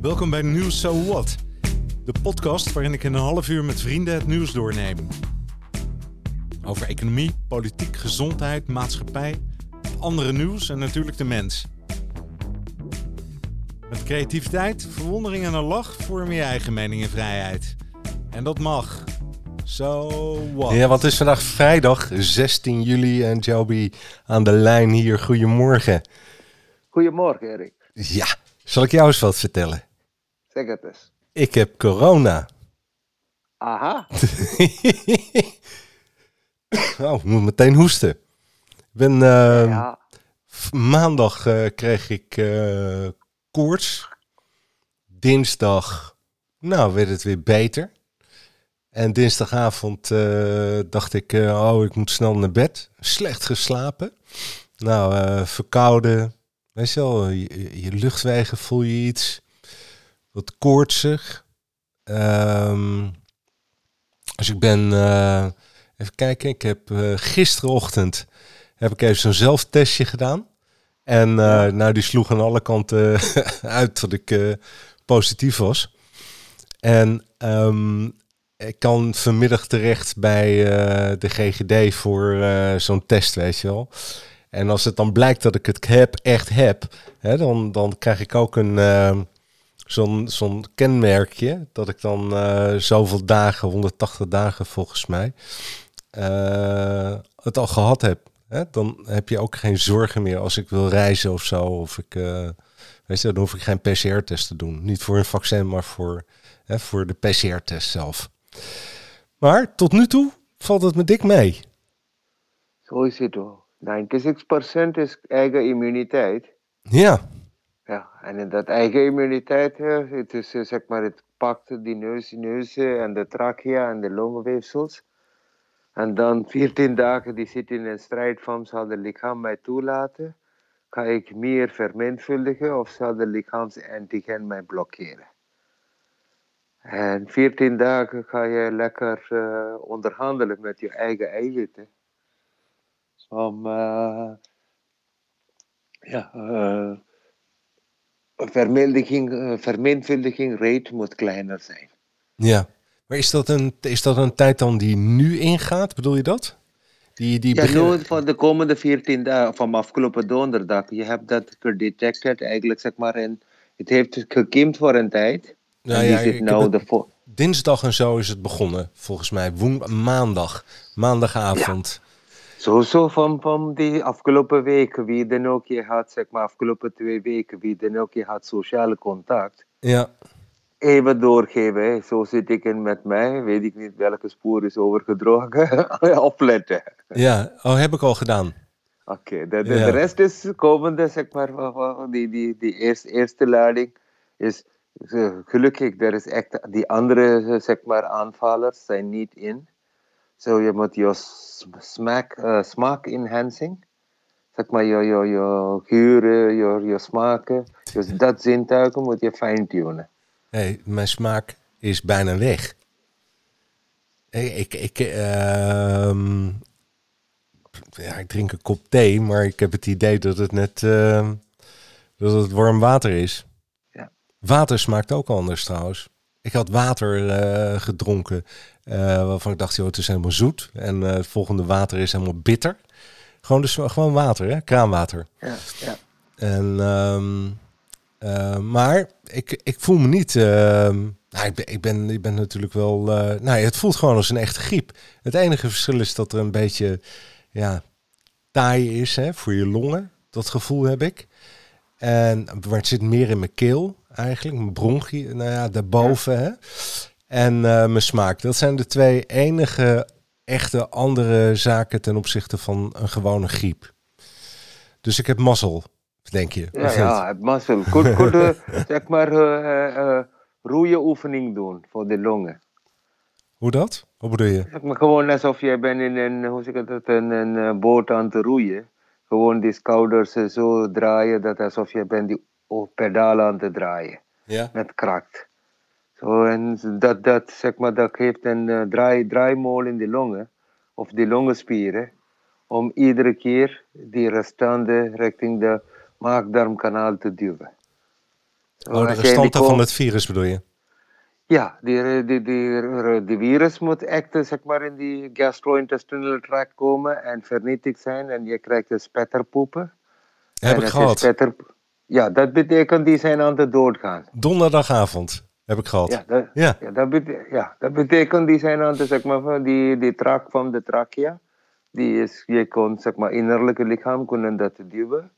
Welkom bij Nieuws So What, de podcast waarin ik in een half uur met vrienden het nieuws doorneem. Over economie, politiek, gezondheid, maatschappij, andere nieuws en natuurlijk de mens. Met creativiteit, verwondering en een lach vorm je eigen mening en vrijheid. En dat mag. So what? Ja, want het is vandaag vrijdag 16 juli en Joby aan de lijn hier. Goedemorgen. Goedemorgen, Erik. Ja, zal ik jou eens wat vertellen? Zeg het eens. Ik heb corona. Aha. oh, ik moet meteen hoesten. Ik ben, eh, ja. Maandag eh, kreeg ik eh, koorts. Dinsdag, nou, werd het weer beter. En dinsdagavond dacht ik, oh, ik moet snel naar bed. Slecht geslapen. Nou, verkouden. Weet je wel, je, je luchtwegen voel je iets. Wat koortsig. Ehm, dus ik ben, eh, even kijken, ik heb eh, gisterenochtend heb ik even zo'n zelftestje gedaan. En eh, nou, die sloeg aan alle kanten uit dat ik eh, positief was. En ehm, ik kan vanmiddag terecht bij eh, de GGD voor eh, zo'n test, weet je wel. En als het dan blijkt dat ik het heb, echt heb, hè, dan, dan krijg ik ook een ehm, zo'n zo'n kenmerkje dat ik dan eh, zoveel dagen, 180 dagen volgens mij, eh, het al gehad heb. Hè? Dan heb je ook geen zorgen meer als ik wil reizen of zo. Of ik, eh, weet je, dan hoef ik geen PCR-test te doen. Niet voor een vaccin, maar voor, hè, voor de PCR-test zelf. Maar tot nu toe valt het me dik mee. Zo is het hoor. 96% is eigen immuniteit. Ja, Ja, en in dat eigen immuniteit, het is eh, zeg maar, het pakt die neus, neus en de trachea en de longenweefsels. En dan 14 dagen die zit in een strijd van, zal het lichaam mij toelaten? Ga ik meer vermenigvuldigen of zal de lichaamsantigen mij blokkeren? En 14 dagen ga je lekker eh, onderhandelen met je eigen eiwitten. Om eh, ja, eh, vermenigvuldiging, vermenigvuldiging rate moet kleiner zijn. ja. Maar is dat, een, is dat een tijd dan die nu ingaat? Bedoel je dat? Die, die Ja, begin- nu van de komende 14 dagen, van afgelopen donderdag, je hebt dat gedetecteerd eigenlijk, zeg maar, en het heeft gekimd voor een tijd. Nou ja, zit nou de dinsdag en zo is het begonnen, volgens mij. Woen, maandag, maandagavond. Sowieso van, van die afgelopen weken, wie dan ook je had, zeg maar, afgelopen twee weken, wie dan ook je had sociale contact, Ja. even doorgeven. hè. Zo zit ik in met mij, weet ik niet welke spoor is overgedrogen. Opletten. ja, oh, heb ik al gedaan. Oké, de, de, Ja. de rest is komende, zeg maar, die, die, die eerste, eerste lading is eh, gelukkig, er is echt, die andere, zeg maar, aanvallers zijn niet in. Zo, je moet je sm- smaak, eh, smaak enhancing, zeg maar, je, je, je geuren, je, je smaken, dus dat zintuigen moet je fine-tunen. Hey, mijn smaak is bijna weg. Hey, ik, ik, ehm, ja, ik drink een kop thee, maar ik heb het idee dat het net ehm, dat het warm water is. Ja. Water smaakt ook anders trouwens. Ik had water eh, gedronken eh, waarvan ik dacht, joh, het is helemaal zoet. En eh, het volgende water is helemaal bitter. Gewoon, dus, gewoon water, hè? kraanwater. Ja, ja. En, ehm, eh, maar ik, ik voel me niet. ehm, nou, ik, ben, ik, ben, ik ben natuurlijk wel. nou, het voelt gewoon als een echte griep. Het enige verschil is dat er een beetje. Ja, taai is hè, voor je longen. Dat gevoel heb ik. En, maar het zit meer in mijn keel eigenlijk. Mijn bronchie, nou ja, daarboven. Hè. En eh, mijn smaak. Dat zijn de twee enige echte andere zaken ten opzichte van een gewone griep. Dus ik heb mazzel, denk je. Ja, ja, het mazzel. Goed, goed, eh, zeg maar, eh, eh, eh, roeien doen voor de longen. Hoe dat? Wat bedoel je? Zeg maar gewoon alsof jij bent in een, hoe zeg ik dat, een, een boot aan te roeien. Gewoon die schouders zo draaien, dat alsof je bent die o- pedalen aan te draaien. Ja. Met kracht. Zo, en dat, dat, zeg maar, dat geeft een eh, draai, draaimolen in de longen, of de longenspieren, om iedere keer die restante richting de maag-darmkanaal te duwen. Zo, Oh, de restanten van het virus bedoel je? Ja, die, die, die, die virus moet echt eh, zeg maar, in die gastrointestinal tract komen en vernietigd zijn. En je krijgt de spetterpoepen. Heb En ik gehad. spetter- Ja, dat betekent die zijn aan het doodgaan. Donderdagavond heb ik gehad. Ja, dat, Ja. ja, dat, bete- ja, dat betekent die zijn aan het, zeg maar, van die, die tract van de trachea. Die is, je kon, zeg maar, innerlijke lichaam kunnen dat duwen.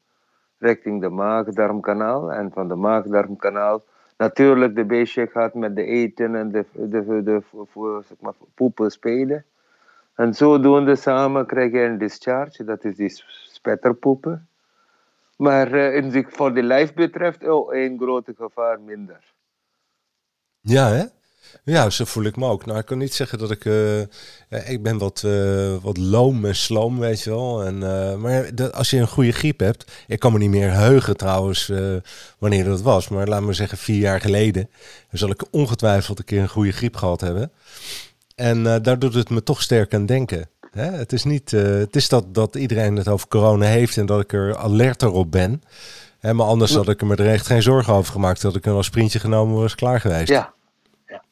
Richting de maag-darmkanaal. En van de maag-darmkanaal, natuurlijk de beestje gaat met de eten en de, de, de, de, voor, zeg maar, poepen spelen. En zodoende samen krijg je een discharge, dat is die spetterpoepen. Maar eh, zich voor de lijf betreft, oh, één grote gevaar minder. Ja, hè? Ja, zo voel ik me ook. Nou, ik kan niet zeggen dat ik... eh, ja, ik ben wat, eh, wat loom en sloom, weet je wel. En, eh, maar dat, als je een goede griep hebt... Ik kan me niet meer heugen trouwens eh, wanneer dat was. Maar laat me zeggen vier jaar geleden... Dan zal ik ongetwijfeld een keer een goede griep gehad hebben. En eh, daar doet het me toch sterk aan denken. Hè? Het is niet... eh, het is dat, dat iedereen het over corona heeft... en dat ik er alerter op ben... Hè, maar anders had ik er me er echt geen zorgen over gemaakt. Dat ik een als sprintje genomen was klaar geweest. Ja. ja.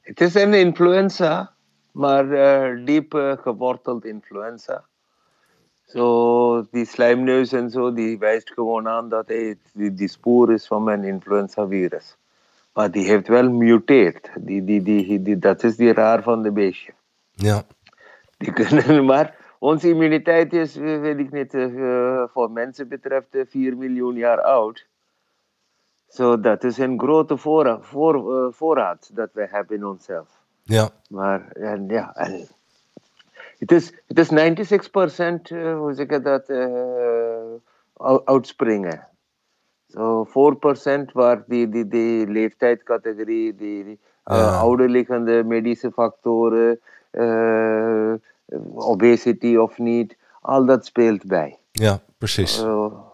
Het is een influenza, maar eh, diep eh, geworteld influenza. Zo, die slijmneus en zo, die wijst gewoon aan dat hey, die, die spoor is van een influenzavirus. Maar die heeft wel muteerd. Die, die, die, die, dat is die raar van de beestje. ja. Die kunnen, maar onze immuniteit is, eh, weet ik niet, eh, voor mensen betreft eh, 4 miljoen jaar oud. Zo, dat is een grote voorraad, voor, eh, voorraad dat wij hebben in onszelf. ja. Maar en, ja, en, het is, het is 96% eh, hoe zeg ik dat, eh, uitspringen. Zo 4% waar die, die, die leeftijdscategorie, die, die eh, Ja. ouderliggende medische factoren, eh, obesity of niet, al dat speelt bij. Ja, precies. Zo.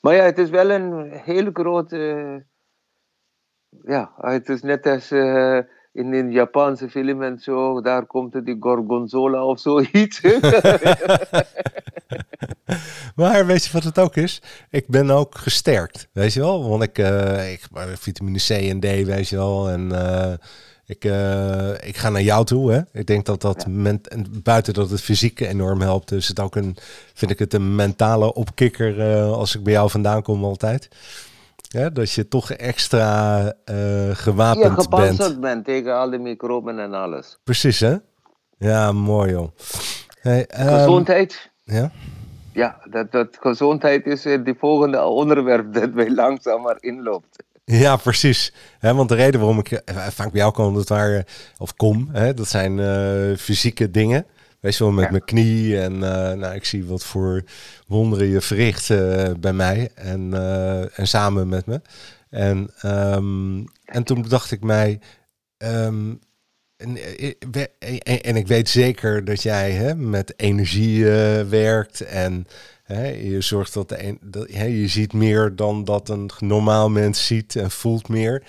Maar ja, het is wel een heel grote. Ja, het is net als eh, in een Japanse film en zo, daar komt die Gorgonzola of zoiets. Maar weet je wat het ook is? Ik ben ook gesterkt, weet je wel? Want ik, eh ik vitamine C en D, weet je wel. En eh, ik, eh, ik ga naar jou toe, hè? Ik denk dat dat buiten dat het fysiek enorm helpt, is het ook een, vind ik het een mentale opkikker eh, als ik bij jou vandaan kom altijd. Ja, dat je toch extra eh, gewapend bent. gepanzerd bent tegen al die microben en alles. Precies, hè? Ja, mooi joh. Hey, ehm, Gezondheid. ja? Ja, dat, dat gezondheid is het volgende onderwerp dat wij langzaam maar inloopt. Ja, precies. Want de reden waarom ik eh, vaak bij jou kom, dat waren, of kom, dat zijn eh, fysieke dingen. Weet je wel, met Ja. mijn knie en eh, nou, ik zie wat voor wonderen je verricht eh, bij mij en, eh, en samen met me. En, ehm, en toen dacht ik mij, ehm, en, eh, en, en ik weet zeker dat jij hè, met energie eh, werkt en hè, je zorgt dat, de een, dat hè, je ziet meer dan dat een normaal mens ziet en voelt meer.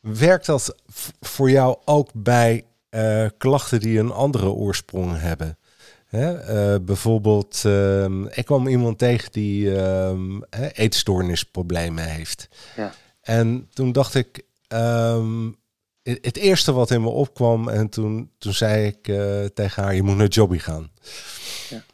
Werkt dat voor jou ook bij eh, klachten die een andere oorsprong hebben? Hè? eh, bijvoorbeeld, ehm, ik kwam iemand tegen die ehm, eetstoornisproblemen heeft. Ja. En toen dacht ik, ehm, het het eerste wat in me opkwam, en toen, toen zei ik eh, tegen haar, je moet naar Jobby gaan. Ja.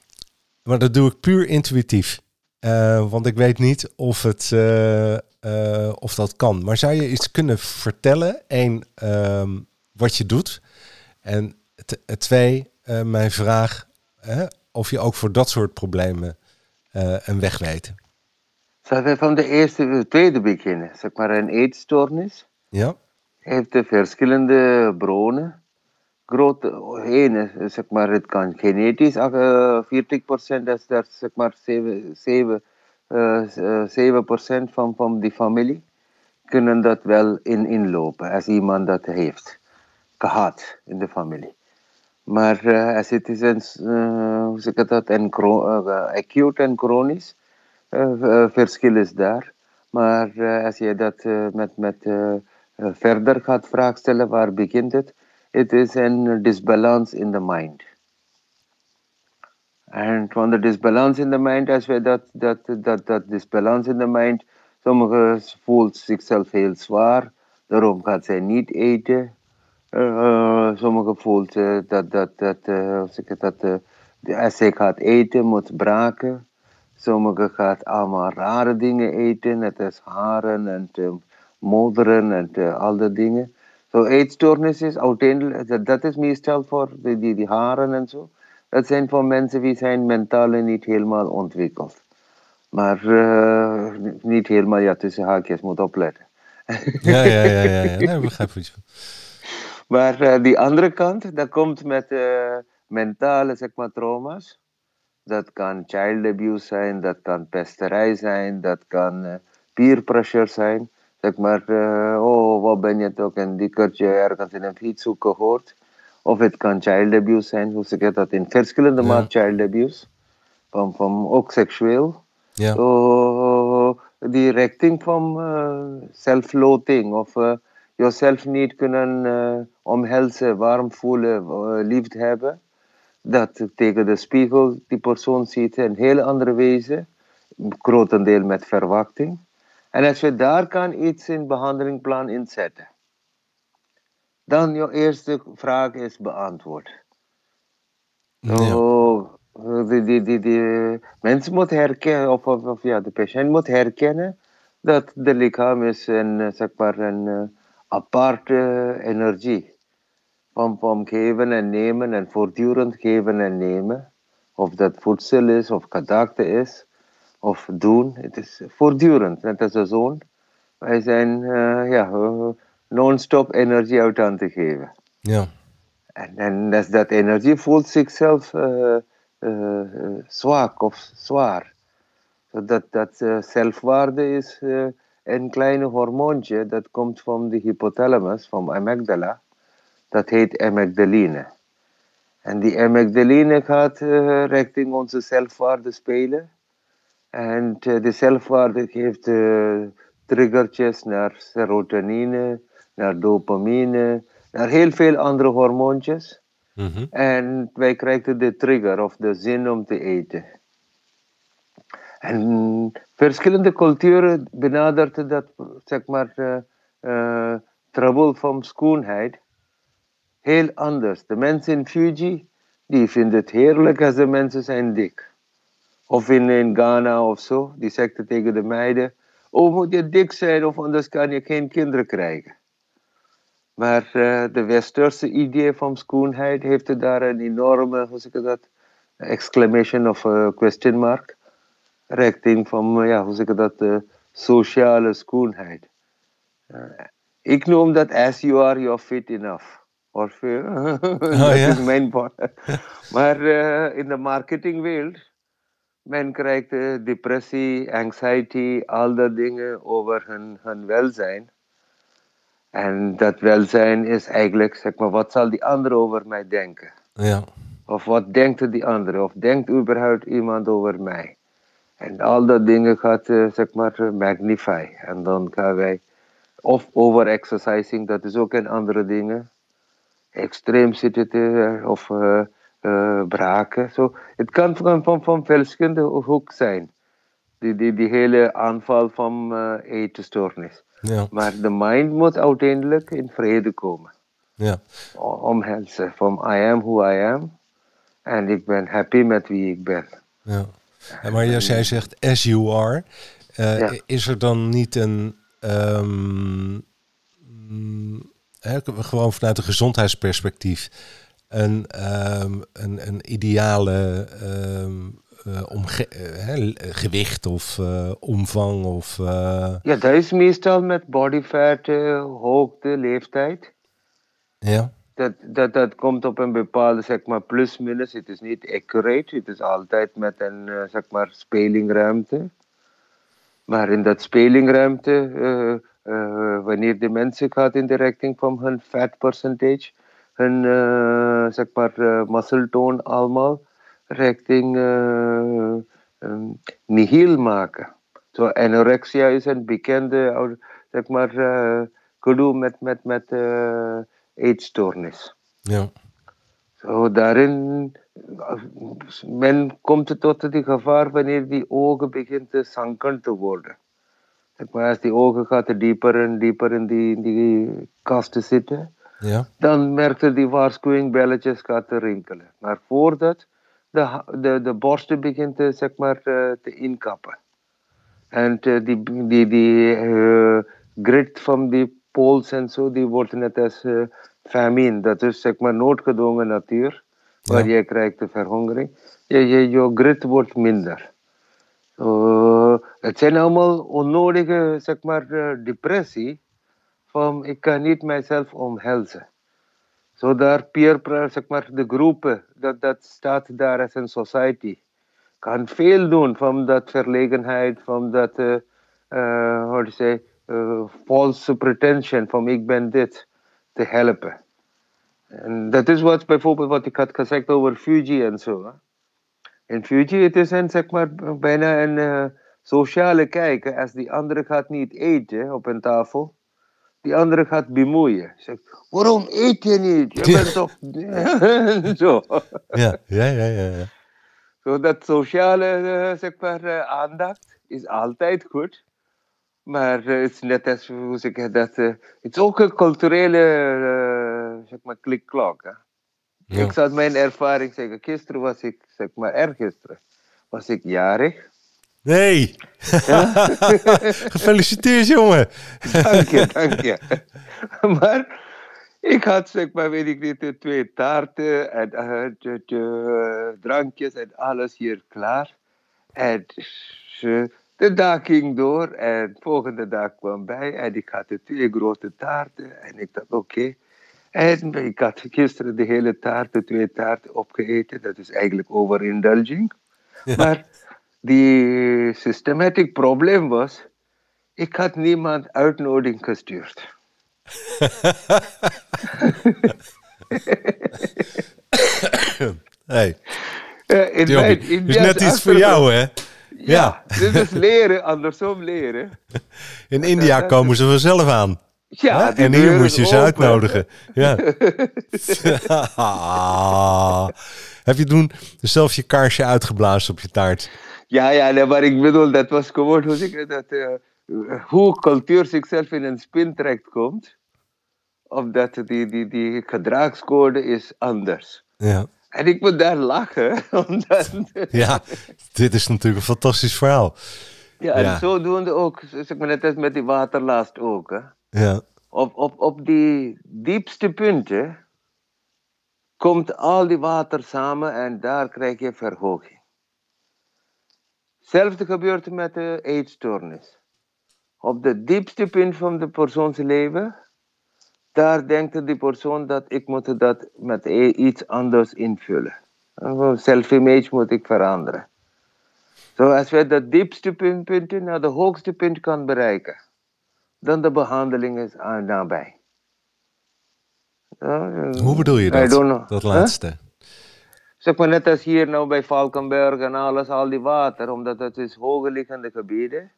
Maar dat doe ik puur intuïtief. Eh, want ik weet niet of, het, eh, eh, of dat kan. Maar zou je iets kunnen vertellen? Eén, ehm, wat je doet. En twee, mijn vraag, hè, of je ook voor dat soort problemen een weg weet. Zullen we van de eerste, de tweede beginnen? Zeg maar een eetstoornis. Ja? heeft er verschillende bronnen. Grote, ene, zeg maar, het kan genetisch, uh, 40% dat is dat, zeg maar, 7, 7, uh, 7% van, van die familie kunnen dat wel in, inlopen als iemand dat heeft gehad in de familie. Maar uh, als het is een, hoe zeg ik dat, uh, acute en chronisch, verschil is daar. Maar als je dat met, met verder gaat vraag stellen, waar begint het? Het is een disbalance in the mind. En van de disbalance in the mind, als we dat, dat, dat, dat disbalance in the mind Sommigen voelt zichzelf heel zwaar, daarom gaat zij niet eten. Uh, sommigen voelt dat, dat, dat, uh, dat als zij gaat eten, moet braken. Sommigen gaat allemaal rare dingen eten, net als haren en modderen en al dat dingen. So, eetstoornis is uiteindelijk, dat, is meestal voor die, die, die haren en zo. Dat zijn voor mensen die zijn mentaal niet helemaal ontwikkeld. Maar uh, niet helemaal, ja, tussen haakjes moet opletten. ja, ja, ja, ja, ja. Nee, begrijp. Maar uh, die andere kant, dat komt met uh, mentale zeg maar, trauma's. Dat kan child abuse zijn, dat kan pesterij zijn, dat kan peer pressure zijn. Zeg maar, oh, wat ben je toch een dikkertje ergens in een fietshoek gehoord. Of het kan child abuse zijn, hoe zeg je dat, in verschillende ja. maat child abuse. Van, van ook seksueel. Ja. So, die richting van uh, self-loathing of uh, jezelf niet kunnen uh, omhelzen, warm voelen, liefde hebben. Dat tegen de spiegel die persoon ziet een heel andere wezen, grotendeel met verwachting. En als je daar kan iets in behandelingplan inzetten, dan je eerste vraag is beantwoord. Ja. Oh, die, die, die, die mensen moeten herkennen, of, of, of, ja, de patiënt moet herkennen dat de lichaam is een, zeg maar, een uh, aparte energie. Van, van geven en nemen en voortdurend geven en nemen. Of dat voedsel is, of gedachte is, of doen. Het is voortdurend, net als een zoon. Wij zijn uh, ja, non-stop energie uit aan te geven. Ja. En, en dat, dat energie voelt zichzelf uh, zwak of zwaar. Dat, dat zelfwaarde is een kleine hormoontje dat komt van de hypothalamus, van amygdala. Dat heet amygdaline. En die amygdaline gaat richting onze zelfwaarde spelen. En de zelfwaarde geeft triggertjes naar serotonine, naar dopamine, naar heel veel andere hormoontjes. Mm -hmm. En wij krijgen de trigger of de zin om te eten. En verschillende culturen benaderden dat, zeg maar, uh, uh, trouble van schoonheid heel anders. De mensen in Fiji, die vinden het heerlijk als de mensen zijn dik. Of in, in Ghana of zo, die zeggen tegen de meiden, oh moet je dik zijn of anders kan je geen kinderen krijgen. Maar uh, de westerse idee van schoonheid heeft daar een enorme, hoe zeg ik dat, exclamation of uh, question mark. Richting van, uh, ja, hoe zeg ik dat, sociale schoonheid. ik noem dat as you are, you're fit enough. Of, oh, dat ja? is mijn Maar in de marketingwereld, men krijgt depressie, anxiety, al dat dingen over hun, hun welzijn. En dat welzijn is eigenlijk, zeg maar, wat zal die ander over mij denken? Ja. Of wat denkt die andere? Of denkt überhaupt iemand over mij? En al dat dingen gaat, uh, zeg maar, magnify. En dan gaan wij, of over-exercising, dat is ook een andere dingen. Extreem zitten te, of uh, braken. So, het kan van, van, van verschillende hoek zijn. Die, die, die hele aanval van uh, etenstoornis. Ja. Maar de mind moet uiteindelijk in vrede komen. Ja. Omhelzen van I am who I am. En ik ben happy met wie ik ben. Ja. maar als jij zegt as you are, uh, ja. is er dan niet een... Um, hè, gewoon vanuit een gezondheidsperspectief... een, um, een, een ideale... Um, uh, omge uh, gewicht of uh, omvang of... Ja, dat is meestal met body fat, hoogte, leeftijd. Ja. Dat, dat, dat komt op een bepaalde, zeg maar, plus minus. Het is niet accurate, het is altijd met een, zeg maar, spelingruimte. Maar in dat spelingruimte, wanneer de mensen gaat in de richting van hun fat percentage, hun, zeg maar, muscle tone allemaal richting uh, um, nihil maken. Zo, anorexia is een bekende, zeg maar, gedoe met, met, met uh, eetstoornis. Ja. Zo, daarin, men komt tot het gevaar wanneer die ogen begint te zanken te worden. Zeg maar, als die ogen gaat dieper en dieper in die, in die kasten zitten, Ja. dan merkte die waarschuwingbelletjes gaat te rinkelen. Maar voordat de, de, de borsten begint te, zeg maar, eh, te inkappen. En eh, die, die, die eh, grit van die pols en zo, die wordt net als famine. Dat is zeg maar noodgedwongen natuur, waar Ja. je krijgt de verhongering. Je, je, je grit wordt minder. Het zijn allemaal onnodige, zeg maar, depressie. Van ik kan niet mijzelf omhelzen. Zo daar peer, zeg maar, de groepen, dat, dat staat daar als een society. Kan veel doen van dat verlegenheid, van dat, eh eh, hoe say, eh, false pretension, van ik ben dit, te helpen. En dat is wat bijvoorbeeld wat ik had gezegd over Fuji en zo. In Fuji, het is een, zeg maar, bijna een sociale kijken. Als die andere gaat niet eten op een tafel, die andere gaat bemoeien. Zegt, waarom eet je niet? Je bent toch... zo. Ja, ja, ja, ja. ja. Zo dat sociale eh, zeg maar, eh, aandacht is altijd goed. Maar eh, het is net als, hoe zeg ik dat, het is ook een culturele zeg maar, klikklok. Ja. Ik zal mijn ervaring zeggen. Gisteren was ik, zeg maar, ergisteren, was ik jarig. Nee! Gefeliciteerd, jongen! Dank je, dank je. maar ik had, zeg maar, weet ik niet, twee taarten en eh, drankjes en alles hier klaar. En de dag ging door en de volgende dag kwam bij en ik had de twee grote taarten en ik dacht, oké. En ik had gisteren de hele taart, de twee taarten opgegeten. Dat is eigenlijk overindulging. Maar die systematic probleem was, ik had niemand uitnodiging gestuurd. Hey, Eh, in mijn Indiaanse net iets voor jou, hè? Ja, dit is leren, andersom leren. In India komen ze vanzelf aan. Ja, en hier moet je ze open. uitnodigen. Ja. Heb je toen zelf je kaarsje uitgeblazen op je taart? Ja, ja, nee, maar ik bedoel, dat was gewoon, hoe zeg je dat, eh, hoe cultuur zichzelf in een spin terecht komt. Of dat die, die, die gedragscode is anders. Ja. En ik moet daar lachen, omdat... ja, dit is natuurlijk een fantastisch verhaal. Ja, en Ja. zodoende ook, zeg maar net als met die waterlast ook. Hè. Ja, Op, op, op die diepste punten komt al die water samen en daar krijg je verhoging. Hetzelfde gebeurt met de eetstoornis. Op de diepste punt van de persoons leven, daar denkt die persoon dat ik moet dat met i- iets anders invullen. Self-image moet ik veranderen. Zo, als wij dat diepste punt, punten naar de hoogste punt kan bereiken, dan de behandeling is aan nabij. Eh, hoe bedoel je dat? Dat Huh? Zeg maar net als hier nou bij Valkenberg en alles, al die water, omdat het is hoge liggende gebieden.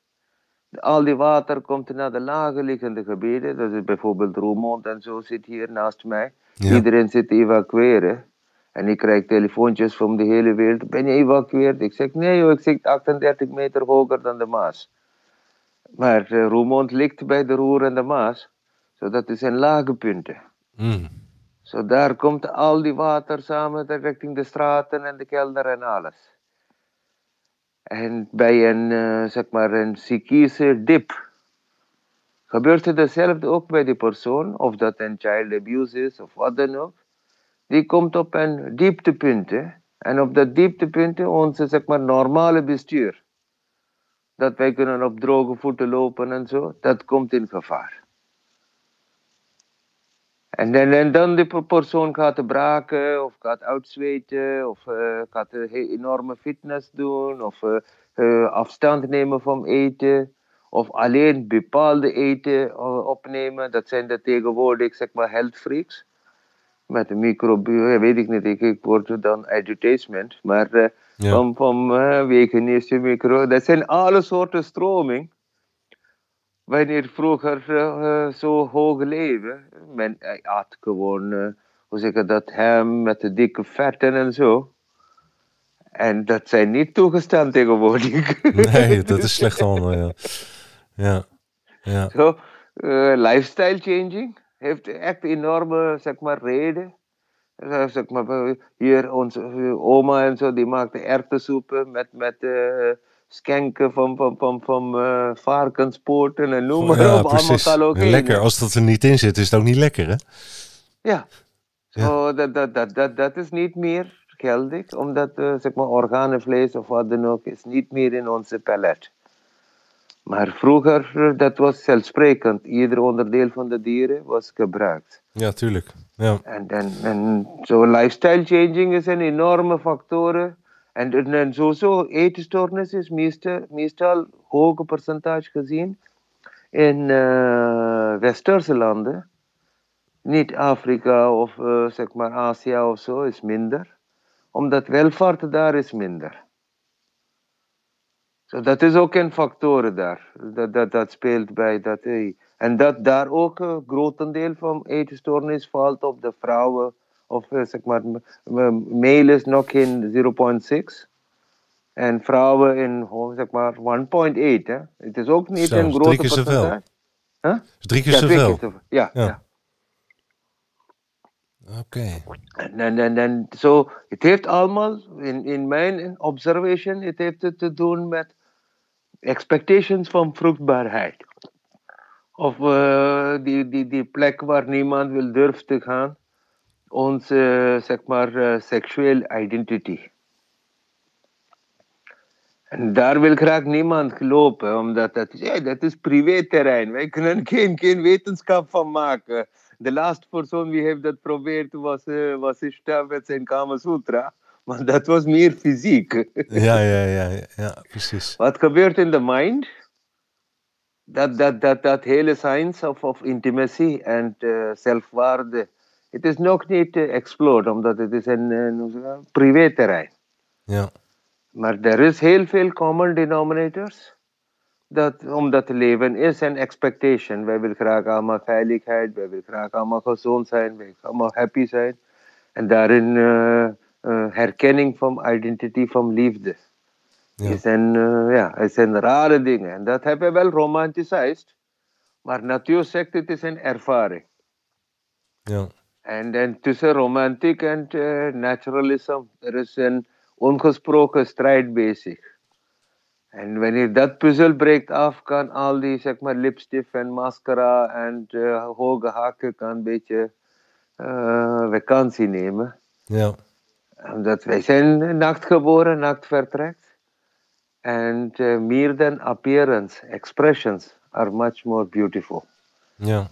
Al die water komt naar de lage liggende gebieden. Dat is bijvoorbeeld Roermond en zo zit hier naast mij. Ja. Iedereen zit te evacueren. En ik krijg telefoontjes van de hele wereld. Ben je geëvacueerd? Ik zeg nee joh, ik zit 38 meter hoger dan de Maas. Maar uh, Roermond ligt bij de Roer en de Maas. Zo dat is een lage punten. Mm. Zo daar komt al die water samen richting de straten en de kelder en alles. En bij een, eh, zeg maar, een psychische dip gebeurt het hetzelfde ook bij die persoon, of dat een child abuse is of wat dan ook. Die komt op een dieptepunt. En op dat dieptepunt, onze zeg maar, normale bestuur, dat wij kunnen op droge voeten lopen en zo, dat komt in gevaar. En, dan- en dan de per- persoon gaat braken, of gaat uitzweten, of eh, gaat enorme fitness doen, of eh, eh, afstand nemen van eten, of alleen bepaalde eten opnemen. Dat zijn de tegenwoordig, zeg maar, health freaks. Met een microbiome, weet ik niet, ik, ik word dan advertisement, maar Ja. van, van veganische micro, dat zijn alle soorten stroming wanneer vroeger eh, zo hoog leven, men eh, at gewoon, eh, hoe zeg je dat, ham met de dikke vetten en zo. En dat zijn niet toegestaan tegenwoordig. Nee, dat is slecht allemaal, ja. Ja. ja. Lifestyle changing heeft echt enorme, zeg maar, reden. Zeg maar, hier, onze oma en zo, die maakte erwtensoepen met, met skenken van, van, van, van eh, varkenspoten en noem maar ja, op. Allemaal calorieën. Lekker. Als dat er niet in zit, is het ook niet lekker, hè? Ja. Zo, dat, dat, dat, dat, dat is niet meer geldig, omdat eh, zeg maar, organenvlees of wat dan ook is niet meer in onze palet. Maar vroeger, dat was zelfsprekend. Ieder onderdeel van de dieren was gebruikt. Ja, tuurlijk. Ja. En, en, en zo lifestyle changing is een enorme En, en, en sowieso eetstoornis is meestal, hoge percentage gezien in eh, westerse landen. Niet Afrika of eh, zeg maar Azië of zo is minder. Omdat welvaart daar is minder. So, dat is ook een factor daar. Dat, dat, dat speelt bij dat. En dat daar ook een grotendeel van eetstoornis valt op de vrouwen. Of eh, zeg maar, male is nog in 0,6. En vrouwen in zeg maar 1,8. hè. Het is ook niet Zo, een grote drie percentage. Huh? Is drie keer Ja, zoveel. keer zoveel. Ja, Ja. ja. Oké. En, en, en, en zo, het heeft allemaal, in, in mijn observation, het heeft het te doen met expectations van vruchtbaarheid. Of eh, die, die, die plek waar niemand wil durven te gaan. Onze, zeg maar, eh, seksuele identity. En daar wil graag niemand lopen, omdat dat is, ja, dat is privéterrein. Wij kunnen geen, geen wetenschap van maken. De laatste persoon die heeft dat probeerd was, eh was Ishta met zijn Kama Sutra. Maar dat was meer fysiek. Ja, ja, ja, ja, ja, precies. Wat gebeurt in de mind? Dat, dat, dat, dat hele science of, of intimacy en eh, zelfwaarde. Het is nog niet uh, explored, omdat het is een, een privéterrein. Ja. Maar er is heel veel common denominators. Dat, omdat het leven is een expectation. Wij willen graag allemaal veiligheid, wij willen graag allemaal gezond zijn, wij willen allemaal happy zijn. En daarin eh, eh, herkenning van identity, van liefde. Ja. Is een, eh, ja, is een rare dingen. En dat hebben we wel romanticized. Maar natuur zegt het is een ervaring. Ja. En, en tussen romantiek en eh, naturalism, er is een ongesproken strijd bezig. En wanneer dat puzzel breekt af, kan al die zeg maar, lipstift en mascara en eh, hoge hakken kan een beetje eh, vakantie nemen. Ja. Omdat wij zijn nacht geboren, nacht vertrekt. En uh, meer than appearance, expressions are much more beautiful. Ja.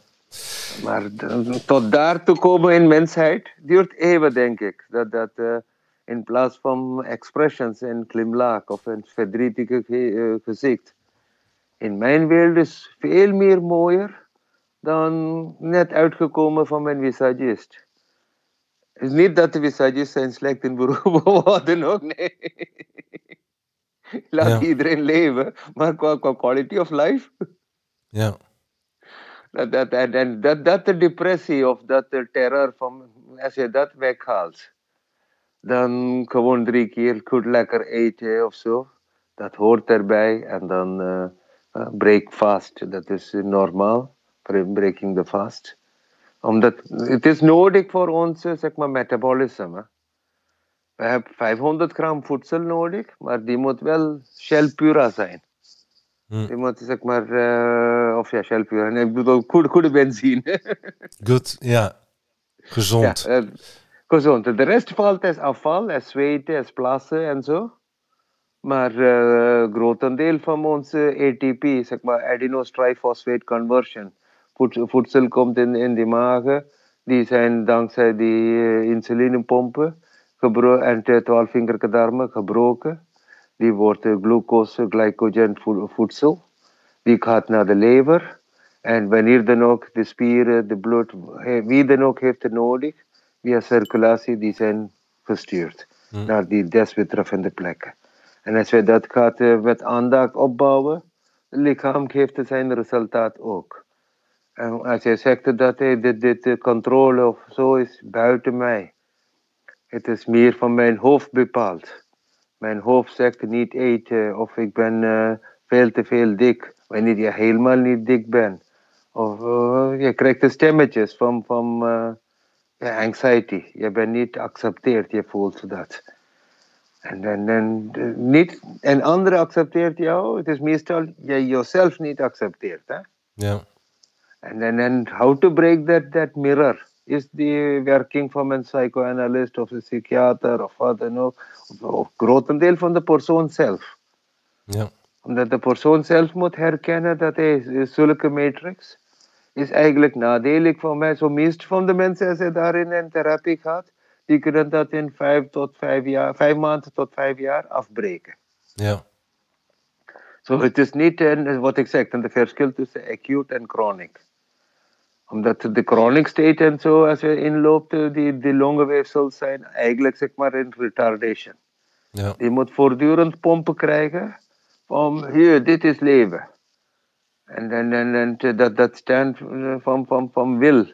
Maar d- tot daar te komen in mensheid duurt eeuwen, denk ik. Dat, dat uh, in plaats van expressions, een glimlach of een verdrietige ge uh, gezicht. In mijn wereld is veel meer mooier dan net uitgekomen van mijn visagist. Het is niet dat de visagist zijn slecht in beroep worden ook, nee. Laat Ja. iedereen leven, maar qua, qua quality of life. Ja. Dat, en, en dat, dat de depressie of dat de terror van, als je dat weghaalt, dan gewoon drie keer goed lekker eten of zo. Dat hoort erbij. En dan uh, break fast, dat is normaal, bre- breaking the fast. Omdat het is nodig voor ons, eh, zeg maar, metabolisme. We hebben 500 gram voedsel nodig, maar die moet wel shell pura zijn. Hm. Die moet, zeg maar, eh, of ja, shell pura. Nee, ik bedoel, goede, goede benzine. Goed, ja. Gezond. Ja, eh, gezond. De rest valt als afval, als zweten, als plassen en zo. Maar uh, grotendeel van onze ATP, zeg maar adenose-triphosphate conversion, voed, voedsel komt in, in de magen. Die zijn dankzij die uh, insulinepompen en de twaalfvingerige darmen gebroken. Die wordt uh, glucose, glycogen vo- voedsel. Die gaat naar de lever. En wanneer dan ook de spieren, de bloed, wie dan ook heeft het nodig, via circulatie, die zijn gestuurd Hm. naar die desbetreffende plekken. En als we dat gaat uh, met aandacht opbouwen, het lichaam geeft zijn resultaat ook. En als je zegt dat hey, dit, dit controle of zo is buiten mij, het is meer van mijn hoofd bepaald. Mijn hoofd zegt niet eten of ik ben uh, veel te veel dik. wanneer je helemaal niet dik bent. Of uh, je krijgt de stemmetjes van, van uh, ja, anxiety. Je bent niet geaccepteerd, je voelt dat. En, en, en, niet, en anderen accepteert jou. Het is meestal je jezelf niet accepteert. Hè? Ja. En en how to break that, that mirror is de werking van een psychoanalist of een psychiater of wat dan ook. Of, of grotendeel van de persoon zelf. Ja. Omdat de persoon zelf moet herkennen dat hij zulke matrix is eigenlijk nadelig voor mij. Zo meest van de mensen als ze daarin een therapie gaat, die kunnen dat in vijf tot vijf jaar, vijf maanden tot vijf jaar afbreken. Ja. Zo, het is niet een, wat ik zeg, een verschil tussen acute en chronic. Omdat de chronic state en zo, als je inloopt, die, die longenweefsels zijn eigenlijk zeg maar in retardation. Ja. Je moet voortdurend pompen krijgen van hier, dit is leven. En, en, en, en dat, dat staat van, van, van wil.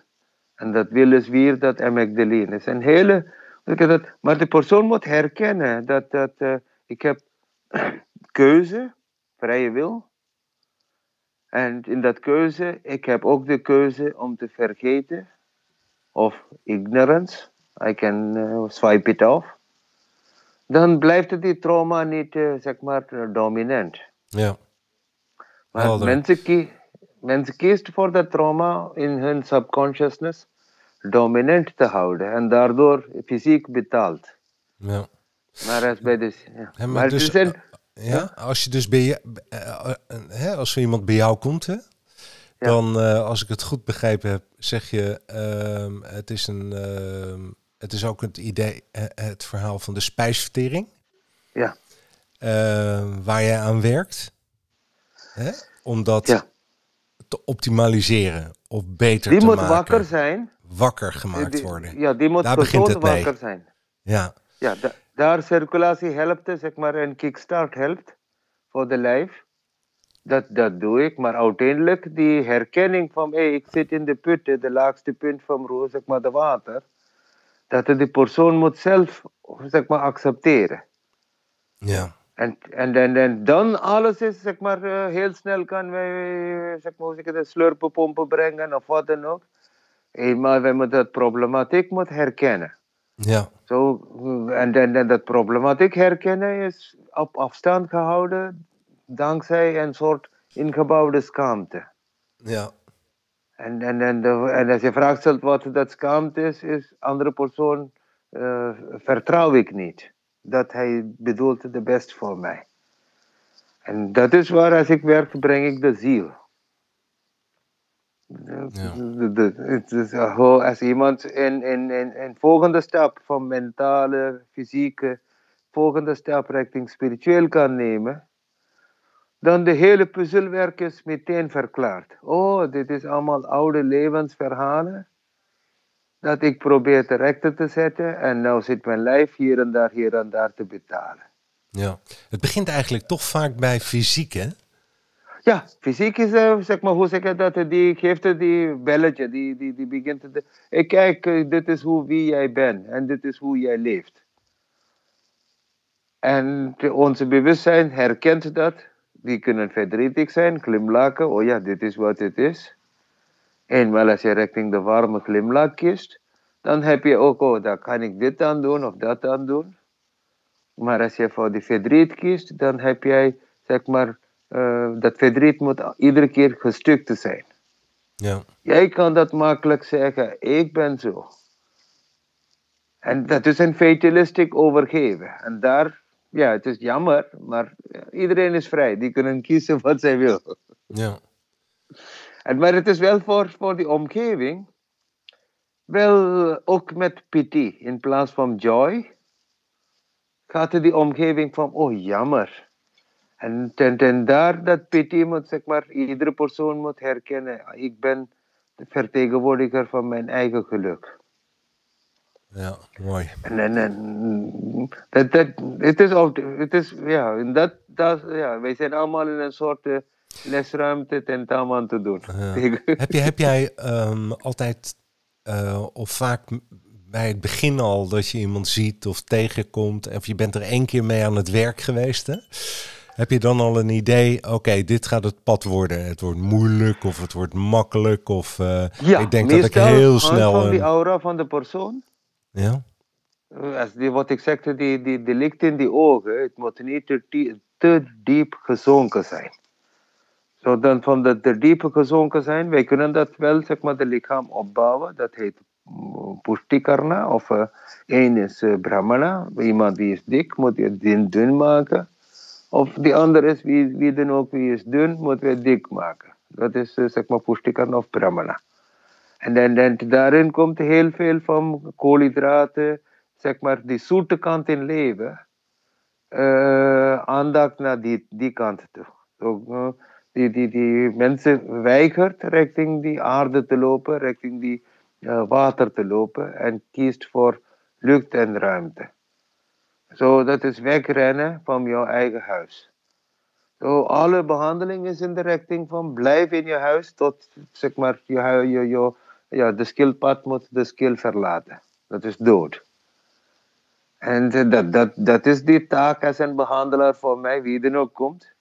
En dat wil is weer dat amygdaline. Het is een hele... Dat, maar de persoon moet herkennen dat, dat uh, ik heb keuze, vrije wil. En in dat keuze, ik heb ook de keuze om te vergeten. Of ignorance. I can uh, swipe it off. Dan blijft die trauma niet, uh, zeg maar, dominant. Ja. Maar Helder. mensen, kie mensen kiezen voor dat trauma in hun subconsciousness dominant te houden en daardoor fysiek betaald. Ja. Maar als bij de. Ja. Maar het dus, is een, Ja, als je dus bij je, eh, eh, hè, als er iemand bij jou komt, hè, dan, eh, als ik het goed begrepen heb, zeg je, ehm, het is een, ehm, het is ook het idee, het verhaal van de spijsvertering, ja, ehm, waar je aan werkt, hè, om dat ja. te optimaliseren of beter Die te moet maken, wakker zijn. wakker gemaakt Die- worden. Ja, die moet Daar begint het mee. wakker zijn. Ja, Ja, da- daar circulatie helpt, zeg maar, een kickstart helpt voor de lijf. Dat, dat doe ik, maar uiteindelijk die herkenning van, hé, ik zit in de put, hè, de laagste punt van roer, zeg maar, de water. Dat de persoon moet zelf, zeg maar, accepteren. ja, En, en, en, en dan alles is, zeg maar, eh, heel snel kan wij, zeg maar, ik het, slurpenpompen brengen of wat dan ook. Eh, Maar wij moeten dat problematiek moet herkennen. Ja, Zo, en, en, en dat problematiek herkennen is op afstand gehouden dankzij een soort ingebouwde schaamte. ja, En, en, en, de- en als je vraagt stelt wat dat schaamte is, is andere persoon eh, vertrouw ik niet. Dat hij bedoelt de best voor mij. En dat is waar als ik werk, breng ik de ziel. Ja. Als iemand een, een, een, een volgende stap van mentale, fysieke, volgende stap richting spiritueel kan nemen, dan de hele puzzelwerk is meteen verklaard. Oh, dit is allemaal oude levensverhalen dat ik probeer te rechten te zetten en nou zit mijn lijf hier en daar, hier en daar te betalen. ja. Het begint eigenlijk toch vaak bij fysiek, hè? Ja, fysiek is, eh, zeg maar, hoe zeg je dat, die geeft die belletje, die, die, die begint te... Ik kijk, eh, dit is hoe wie jij bent en dit is hoe jij leeft. En onze bewustzijn herkent dat. Die kunnen verdrietig zijn, glimlachen, oh ja, dit is wat het is. Eenmaal als je richting de warme glimlach kiest, dan heb je ook, oh, daar kan ik dit aan doen of dat aan doen. Maar als je voor die verdriet kiest, dan heb jij, zeg maar, dat verdriet moet iedere keer gestukt te zijn. Ja, Jij kan dat makkelijk zeggen, ik ben zo. En dat is een fatalistic overgeven. En daar, ja, het is jammer, maar iedereen is vrij. Die kunnen kiezen wat zij wil. ja, En, maar het is wel voor, voor die omgeving, wel ook met pity. In plaats van joy, gaat die omgeving van, oh jammer. En, en, en daar dat pity moet, zeg maar, iedere persoon moet herkennen. Ik ben de vertegenwoordiger van mijn eigen geluk. ja, mooi. En, en, en dat, dat, het is het is, ja, dat, dat, ja, wij zijn allemaal in een soort eh, lesruimte tentamen te doen. Ja. Heb, je, heb jij ehm, altijd eh, of vaak bij het begin al dat je iemand ziet of tegenkomt, of je bent er één keer mee aan het werk geweest, hè? Heb je dan al een idee, oké, dit gaat het pad worden. Het wordt moeilijk of het wordt makkelijk. Of uh, ja, ik denk dat ik heel snel... van die aura van de persoon. Ja. Als die, wat ik zeg, die, die, die licht in die ogen, het moet niet te, te diep gezonken zijn. Zo dan van de, de diepe gezonken zijn, wij kunnen dat wel, zeg maar, de lichaam opbouwen. Dat heet Pushtikarna, of uh, één is uh, Brahmana, iemand die is dik, moet je dun, dun maken. Of die andere is, wie, wie dan ook, wie is dun, moeten we dik maken. Dat is, uh, zeg maar, Pushtikarna of Brahmana. En dan, dan, daarin komt heel veel van koolhydraten, zeg maar, die zoete kant in leven. aandacht naar die, die kant toe. So, die, die, die mensen weigert richting die aarde te lopen, richting die uh, water te lopen en kiest voor lucht en ruimte. Zo, dat is wegrennen van jouw eigen huis. Zo, alle behandeling is in de richting van blijf in je huis tot, zeg maar, je, je, je, ja, de skillpad moet de skill verlaten. Dat is dood. En dat, dat, dat is die taak als een behandelaar voor mij, wie er ook komt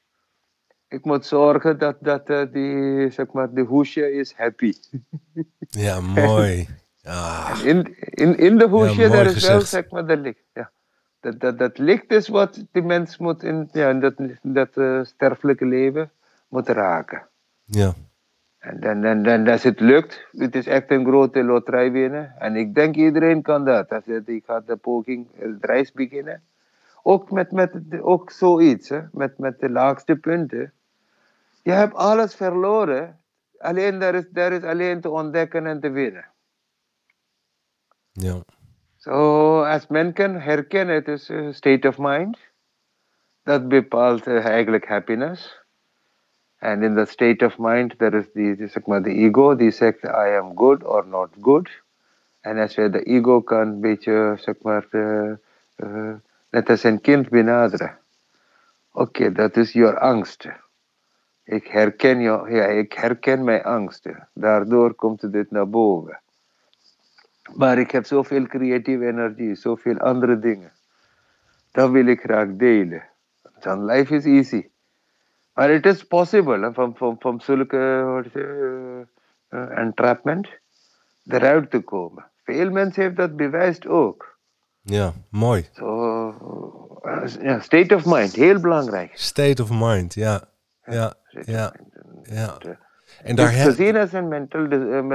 ik moet zorgen dat, dat uh, die, zeg maar, de hoesje is happy. ja, mooi. Ah. In, in, in de hoesje, ja, daar is wel, zeg maar, de licht. Ja. Dat, dat, dat licht is wat die mens moet in, ja, in dat, dat uh, sterfelijke leven moet raken. Ja. En dan, dan, dan, als het lukt, het is echt een grote loterij winnen. En ik denk iedereen kan dat. Als die gaat de poging, het reis beginnen. Ook met, met ook zoiets, hè? Met, met de laagste punten je hebt alles verloren. Alleen daar is, daar is alleen te ontdekken en te winnen. Ja. Zo, als men kan herkennen, het is een state of mind. Dat bepaalt uh, eigenlijk happiness. En in that state of mind, there is the, maar, the ego, die zegt, I am good or not good. En als je de ego kan een beetje, zeg maar, uh, uh, net als een okay, dat is je angst. Ik herken, jou, ja, ik herken mijn angsten. Daardoor komt dit naar boven. Maar ik heb zoveel creatieve energie, zoveel andere dingen. Dat wil ik graag delen. Dan life is easy. Maar het is possible van, van, van zulke uh, entrapment eruit te komen. Veel mensen hebben dat bewijst ook. Ja, mooi. So, uh, ja, state of mind, heel belangrijk. State of mind, ja. Ja, ja, ja. En daar het is gezien als een mental,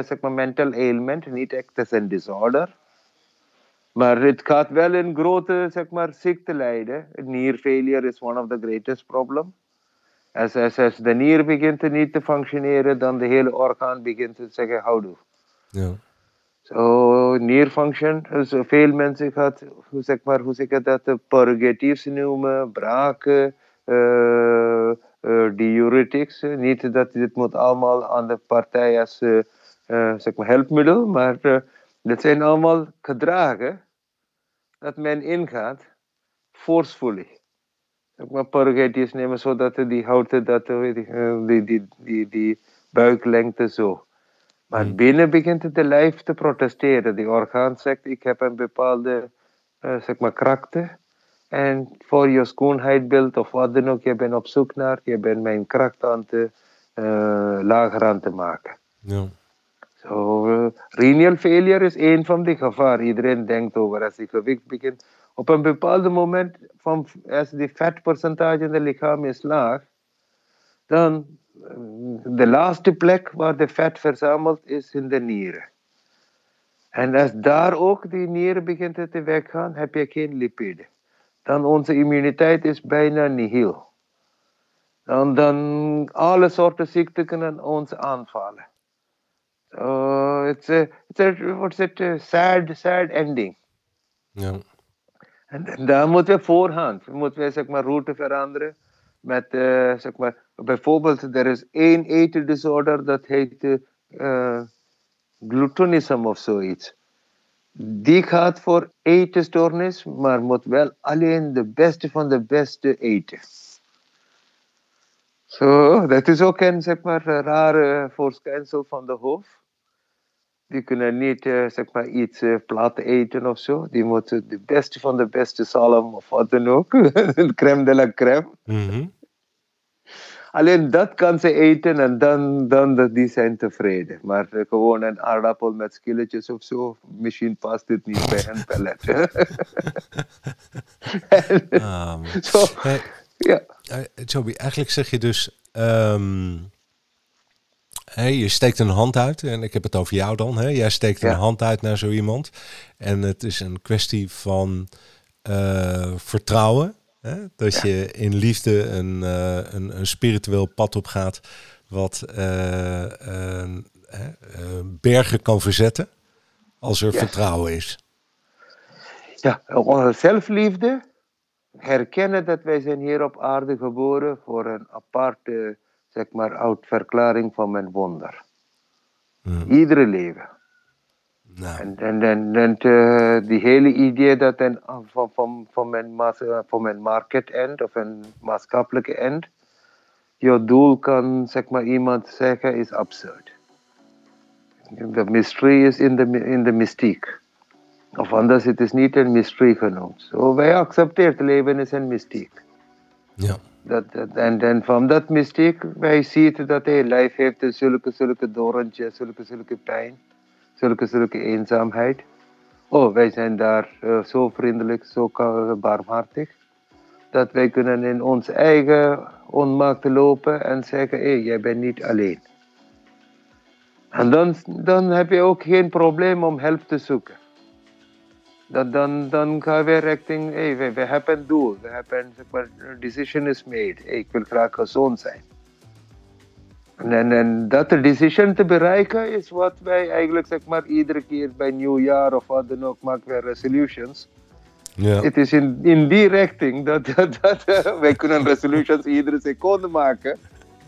zeg maar mental ailment, niet echt als een disorder. Maar het gaat wel een grote zeg maar, ziekte leiden. Nierfailure is one of the greatest problems. Als, als, als de nier begint niet te functioneren, dan de hele orgaan begint te zeggen houdoe. Ja. So, nierfunction, dus veel mensen gaat, hoe zeg maar, hoe zeg ik dat, purgatives noemen, braken, uh, diuretics. Niet dat dit moet allemaal aan de partij als uh, zeg maar helpmiddel, maar dit zijn allemaal gedragen dat men ingaat forcefully. Zeg maar purgatives nemen zodat die houten, dat, die, die, die, die buiklengte zo. Maar hmm. binnen begint de lijf te protesteren. Die orgaan zegt, ik heb een bepaalde uh, zeg maar, krachten. En voor je schoonheidbeeld of wat dan ook, je bent op zoek naar, je bent mijn kracht aan te, uh, lager aan te maken. Ja. So, uh, renal failure is een van de gevaren. Iedereen denkt over als je gewicht begint. Op een bepaald moment, van, als die vetpercentage in het lichaam is laag, dan uh, de laatste plek waar de vet verzameld is in de nieren. En als daar ook die nieren begint te weggaan, heb je geen lipiden dan onze immuniteit is bijna nihil. Dan, dan alle soorten ziekten kunnen ons aanvallen. So it's a, it's a, what's it, a sad, sad ending. Ja. En daar moeten we voorhand, moeten we zeg maar route veranderen. Met, uh, zeg maar, bijvoorbeeld, er is één etendisorder dat heet uh, of zoiets die gaat voor etenstoornis, maar moet wel alleen de beste van de beste eten. Zo, dat is ook een zeg maar, rare verschijnsel van de hoofd. Die kunnen niet uh, zeg maar, iets uh, plat eten of zo. Die moeten de beste van de beste salm of wat dan ook. crème de la crème. Mm Alleen dat kan ze eten en dan, dan dat die zijn tevreden. Maar gewoon een aardappel met skilletjes of zo, misschien past het niet bij man. zo, Hey, ja. eh, Joby, eigenlijk zeg je dus... ehm, hè, je steekt een hand uit, en ik heb het over jou dan. Hè? Jij steekt een hand uit naar zo iemand. En het is een kwestie van eh, vertrouwen. Hè? Dat je in liefde een, eh, een, een spiritueel pad op gaat... wat eh, eh, bergen kan verzetten als er Ja. vertrouwen is. Ja, onze zelfliefde. Herkennen dat wij zijn hier op aarde geboren voor een aparte, zeg maar, uitverklaring van mijn wonder. Hmm. Iedere leven. Nou, En, en, en, en eh, die hele idee dat een, van, van, van, mijn, maas- eh, van mijn market end of een maatschappelijke end, jouw doel kan, zeg maar, iemand zeggen, is absurd. De mystery is in de, in de mystiek. Of anders, het is niet een mystery genoemd. Zo, wij accepteren leven is een mystiek. ja. Dat, dat, en, en van dat mystiek, wij zien dat hey, lijf heeft dus zulke, zulke dorentjes, zulke, zulke pijn, zulke, zulke eenzaamheid. Oh, wij zijn daar eh, zo vriendelijk, zo barmhartig, dat wij kunnen in ons eigen onmaak lopen en zeggen, hé, jij bent niet alleen. En dan, dan heb je ook geen probleem om hulp te zoeken. Dat, dan, dan gaan we richting, hey, we, we hebben een doel, we hebben een decision is made. Hey, ik wil graag gezond zijn. En, en, dat decision te bereiken is wat wij eigenlijk zeg maar, iedere keer bij nieuwjaar of wat dan ook maken we resolutions. ja. Het is in, in die richting dat, dat, dat eh, wij kunnen resolutions iedere seconde maken.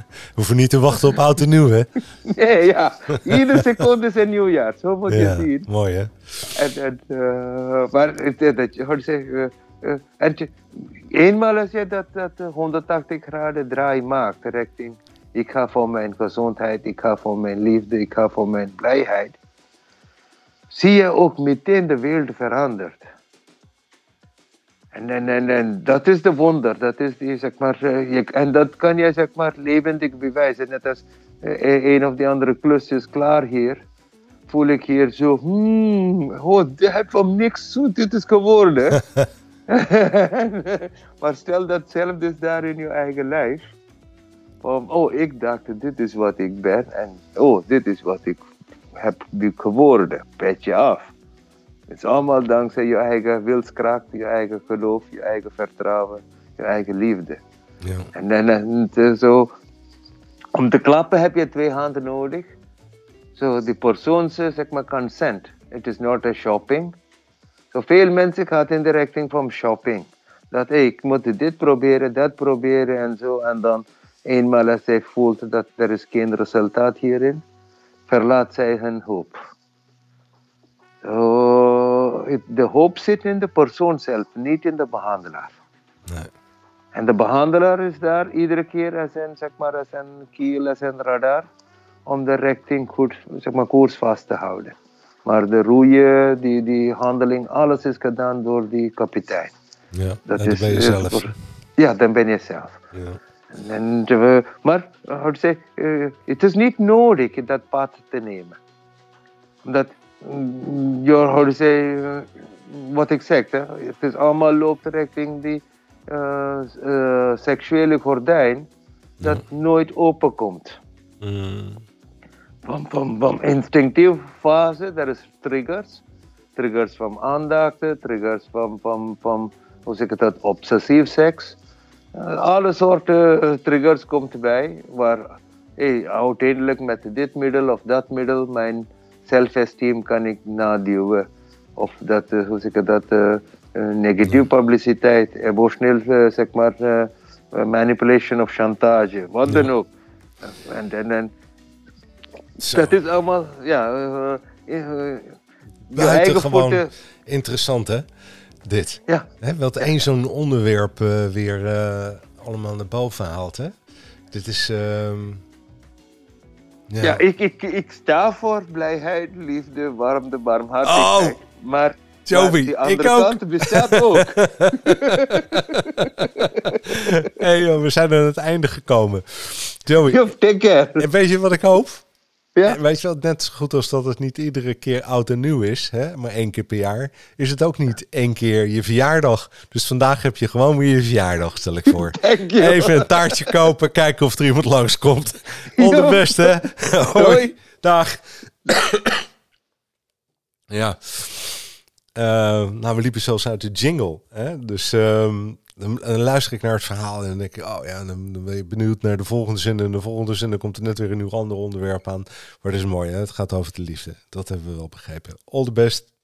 We hoeven niet te wachten op oud en nieuw, hè? Nee, ja, iedere seconde is een nieuwjaar, zo moet je Ja, zien. mooi, hè? En, en, eh, maar het, het, het, hoe zeg, eh, en je- eenmaal als je dat, dat eh, 180 graden draai maakt richting ik ga voor mijn gezondheid, ik ga voor mijn liefde, ik ga voor mijn blijheid, zie je ook meteen de wereld verandert. En, en, en, en dat is de wonder, dat is die, zeg maar, eh, je, en dat kan je zeg maar levendig bewijzen. Net als eh, een of die andere klus is klaar hier voel ik hier zo, hmm, oh, dit heb van niks zoet, dit is geworden. maar stel datzelfde is daar in je eigen lijf. Van, oh, ik dacht, dit is wat ik ben en oh, dit is wat ik heb geworden. Petje af. Het is allemaal dankzij je eigen wilskracht, je eigen geloof, je eigen vertrouwen, je eigen liefde. Ja. En, en, en het is zo, om te klappen heb je twee handen nodig. So the persoon's zeg maar consent. It is not a shopping. So veel mensen gaan in de richting van shopping. Dat hey, ik moet dit proberen, dat proberen en zo. En dan eenmaal als zij voelt dat er is geen resultaat hierin, verlaat zij hun hoop. It- de hoop zit in de persoon zelf, niet in de behandelaar. Nee. En de behandelaar is daar iedere keer als een, zeg maar, als een kiel, als een radar, om de richting goed, zeg maar, koers vast te houden. Maar de roeien, die, die handeling, alles is gedaan door die kapitein. Ja, Dat en dan is, ben je is zelf. voor- ja, dan ben je zelf. Ja. En, we- maar uh, how to say, uh, het is niet nodig dat pad te nemen. Omdat, to say, uh, wat ik zeg, hè, het is allemaal loopt richting die seksuele gordijn dat nooit openkomt. Mm, van, van instinctieve fase, er is triggers. Triggers van aandacht, triggers van, van, van hoe zeg ik dat, obsessief seks. Alle soorten eh, triggers komt bij, waar hey, uiteindelijk met dit middel of dat middel mijn zelfesteem kan ik naduwen. Of dat, eh, hoe zeg ik dat, eh, negatieve publiciteit, emotioneel, zeg maar, manipulation of chantage, wat dan ook. En, en, en zo. dat is allemaal, ja, je eigen Buitengewoon voeten. interessant, hè? Dit. Ja, Hè, wat één zo'n onderwerp eh, weer eh, allemaal naar boven haalt, hè? Dit is... ehm, ja. ja. ik, ik, ik sta voor blijheid, liefde, warmte, barmhartigheid. Oh! Maar Joey, die andere ik ook. kant bestaat ook. hey, joh, we zijn aan het einde gekomen. Joey, Take care. en weet je wat ik hoop? Ja? Weet je wel, net zo goed als dat het niet iedere keer oud en nieuw is, hè, maar één keer per jaar, is het ook niet één keer je verjaardag. Dus vandaag heb je gewoon weer je verjaardag, stel ik voor. Even een taartje kopen, kijken of er iemand langskomt. Al de beste. Hoi. Hoi. Dag. ja. Eh, nou, we liepen zelfs uit de jingle. Hè? Dus ehm, dan, luister ik naar het verhaal en dan denk ik, oh ja, dan, dan ben je benieuwd naar de volgende zin. En de volgende zin, dan komt er net weer een nieuw ander onderwerp aan. Maar dat is mooi, hè? het gaat over de liefde. Dat hebben we wel begrepen. All the best.